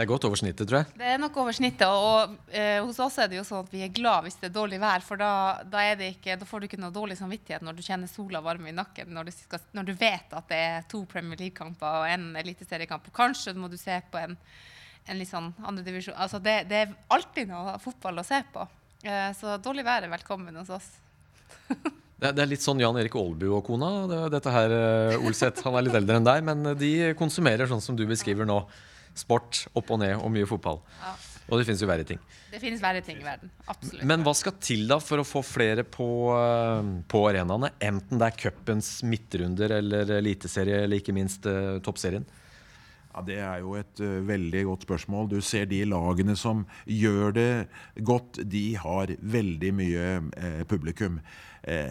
det er godt over snittet, tror jeg. Det er nok over snittet. Og eh, hos oss er det jo sånn at vi er glad hvis det er dårlig vær, for da, da, ikke, da får du ikke noe dårlig samvittighet når du kjenner sola varme i nakken, når du, skal, når du vet at det er to Premier League-kamper og en eliteseriekamp. Kanskje må du se på en, en litt sånn andredivisjon. Altså det, det, er alltid noe fotball å se på. Eh, så dårlig vær er velkommen hos oss. Det er litt sånn Jan Erik Aalbu og kona. Dette her, eh, Olseth, Han er litt eldre enn deg, men de konsumerer sånn som du beskriver nå sport opp og ned og mye fotball. Ja. Og det finnes jo verre ting. Det finnes verre ting i verden. Absolutt. Men hva skal til da for å få flere på, eh, på arenaene? Enten det er cupens midtrunder eller eliteserie eller ikke minst uh, toppserien? Ja, Det er jo et uh, veldig godt spørsmål. Du ser de lagene som gjør det godt, de har veldig mye uh, publikum. Uh,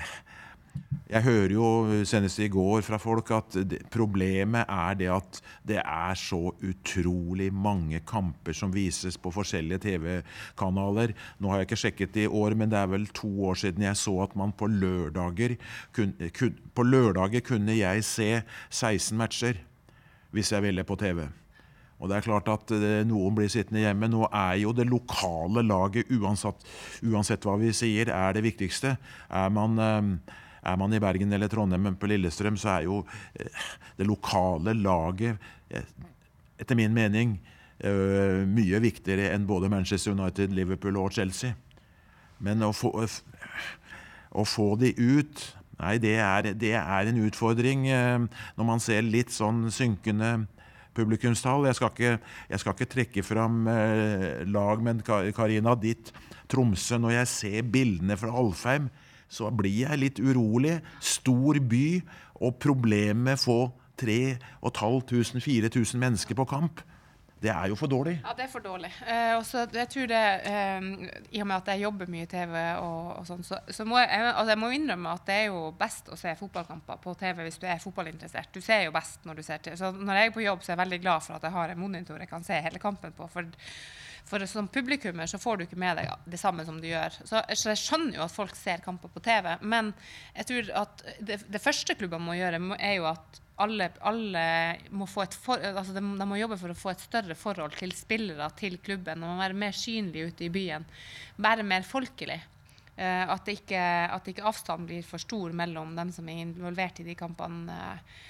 jeg hører jo senest i går fra folk at det, problemet er det at det er så utrolig mange kamper som vises på forskjellige TV-kanaler. Nå har jeg ikke sjekket i år, men det er vel to år siden jeg så at man på lørdager kun, kun, På lørdager kunne jeg se 16 matcher hvis jeg ville på TV. Og det er klart at eh, Noen blir sittende hjemme. Nå er jo det lokale laget, uansett, uansett hva vi sier, er det viktigste. Er man... Er man i Bergen eller Trondheim eller på Lillestrøm, så er jo eh, det lokale laget, eh, etter min mening, eh, mye viktigere enn både Manchester United, Liverpool og Chelsea. Men å få, å få de ut Nei, det er, det er, en utfordring når man ser litt sånn synkende publikumstall. Jeg skal ikke, jeg skal ikke trekke fram lag, men Karina, ditt Tromsø, når jeg ser bildene fra Alfheim så blir jeg litt urolig. Stor by, og problemet med få 3500-4000 mennesker på kamp. Det er jo for dårlig. Ja, det er for dårlig. Eh, også, jeg tror det, eh, I og med at jeg jobber mye i TV, og, og sånn, så, så, må jeg, altså jeg må innrømme at det er jo best å se fotballkamper på TV hvis du er fotballinteressert. Du ser jo best når du ser til. Så når jeg er på jobb, så er jeg veldig glad for at jeg har en monitor jeg kan se hele kampen på. for for som publikummer så får du ikke med deg det samme som du gjør. Så, jeg skjønner jo at folk ser kamper på TV, men jeg tror at det, det første klubbene må gjøre, er jo at alle, alle må få et for, altså de, de, må jobbe for å få et større forhold til spillere, til klubben. De må være mer synlige ute i byen. Være mer folkelig. Uh, at, ikke, at ikke avstanden blir for stor mellom dem som er involvert i de kampene. Eh,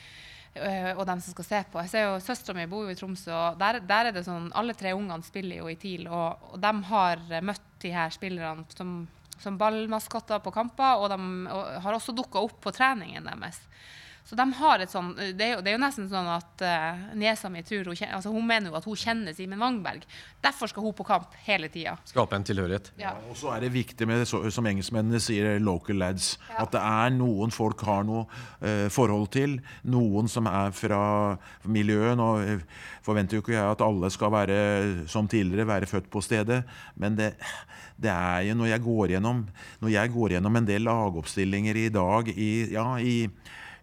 og dem som skal se på. Jeg ser jo Søstera mi bor jo i Tromsø, og der, der, er det sånn alle tre ungene spiller jo i TIL. Og, og de har møtt de her spillerne som, som ballmaskotter på kamper, og de og har også dukka opp på treningen deres. Så de har et sånn, det er jo, det er jo nesten sånn at uh, niesa mi tror hun, kjenner, altså hun mener jo at hun kjenner Simen Wangberg. Derfor skal hun på kamp hele tida. Skape en tilhørighet. Ja. Og så er det viktig med, så- som engelskmennene sier, local lads. At det er noen folk har noe uh, forhold til. Noen som er fra miljøet. Nå eh, forventer jo ikke jeg at alle skal være som tidligere, være født på stedet. Men det, det er jo når jeg går gjennom Når jeg går gjennom en del lagoppstillinger i dag i, ja, i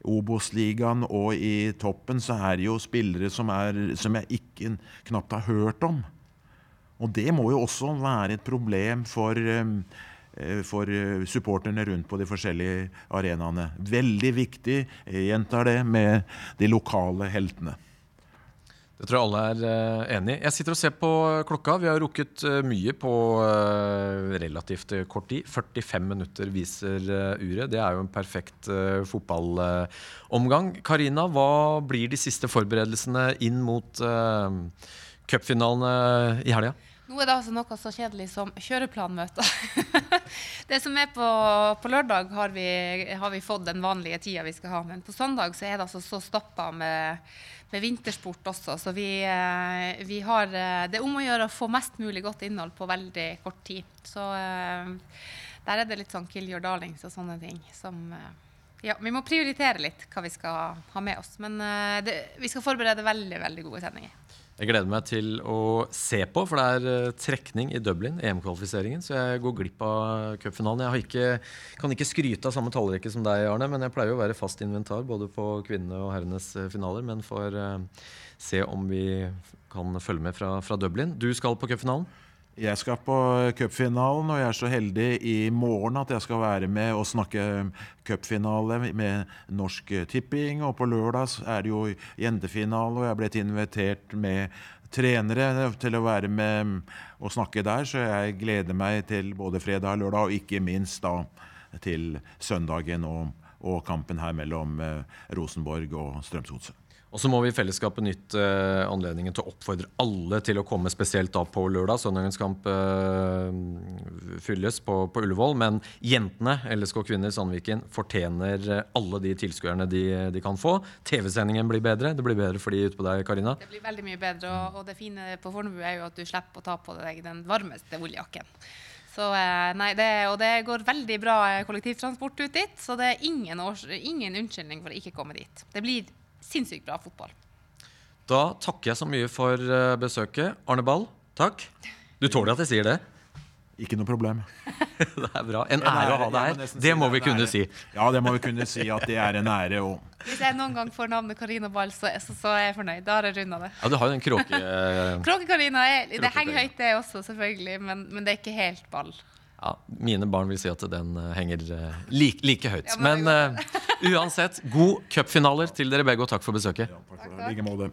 Obos-ligaen og i toppen, så er det jo spillere som, er, som jeg ikke knapt har hørt om. Og det må jo også være et problem for, um, eh, for eh, supporterne rundt på de forskjellige arenaene. Veldig viktig, jeg gjentar det, med de lokale heltene. Det tror jeg alle er eh, enig i. Jeg sitter og ser på klokka. Vi har rukket eh, mye på eh, relativt eh, kort tid. 45 minutter viser eh, uret. Det er jo en perfekt fotballomgang. Karina, hva blir de siste forberedelsene inn mot cupfinalene i helga? Nå er det altså noe så kjedelig som kjøreplanmøter. det som er på, på lørdag, har vi, har vi fått den vanlige tida vi skal ha. Men på søndag så er det altså så stappa med, med vintersport også. Så vi, eh, vi har eh, Det er om å gjøre å få mest mulig godt innhold på veldig kort tid. Så eh, der er det litt sånn kill your darlings og sånne ting som ja, Vi må prioritere litt hva vi skal ha med oss. Men det, vi skal forberede veldig, veldig gode sendinger. Jeg gleder meg til å se på, for det er eh, trekning i Dublin, EM-kvalifiseringen. Så jeg går glipp av cupfinalen. Jeg ikke, kan ikke skryte av samme tallrekke som deg, Arne, men jeg pleier å være fast inventar både på kvinnene og herrenes eh, finaler. Men får eh, se om vi kan følge med fra, fra Dublin. Du skal på cupfinalen. Jeg skal på cupfinalen, og jeg er så heldig i morgen at jeg skal være med og snakke cupfinale med Norsk Tipping. Og på lørdag er det jo jentefinale, og jeg er blitt invitert med trenere til å være med og snakke der. Så jeg gleder meg til både fredag og lørdag, og ikke minst da til søndagen og, og kampen her mellom eh, Rosenborg og Strømsgodset. Og så må vi i fellesskap benytte eh, anledningen til å oppfordre alle til å komme, spesielt da på lørdag. Søndagens kamp eh, fylles på, på Ullevål. Men jentene, LSK Kvinner Sandviken, fortjener eh, alle de tilskuerne de, de kan få. TV-sendingen blir bedre. Det blir bedre for de ute på deg, Karina. Det blir veldig mye bedre, og, og det fine på Fornebu er jo at du slipper å ta på deg den varmeste ulljakken. Så, nei, det, og det går veldig bra kollektivtransport ut dit, så det er ingen, års, ingen unnskyldning for å ikke komme dit. Det blir sinnssykt bra fotball. Da takker jeg så mye for eh, besøket. Arne Ball, takk. Du tåler at jeg sier det? Ikke noe problem. Det er bra. En ære å ha deg her. Det må vi kunne ære. si. Ja, det må vi kunne si at det er en ære. Og Hvis jeg noen gang får navnet Karina Ball, så, så, så er jeg fornøyd. Da har jeg runda det. Ja, du har jo den kråke... Kråke-Karina er- det henger høyt, det også, selvfølgelig, men, men det er ikke helt ball. Ja, mine barn vil si at den eh, henger eh, like, like høyt. Men eh, uansett, god cupfinaler til dere begge, og takk for besøket. takk for det. Like måte.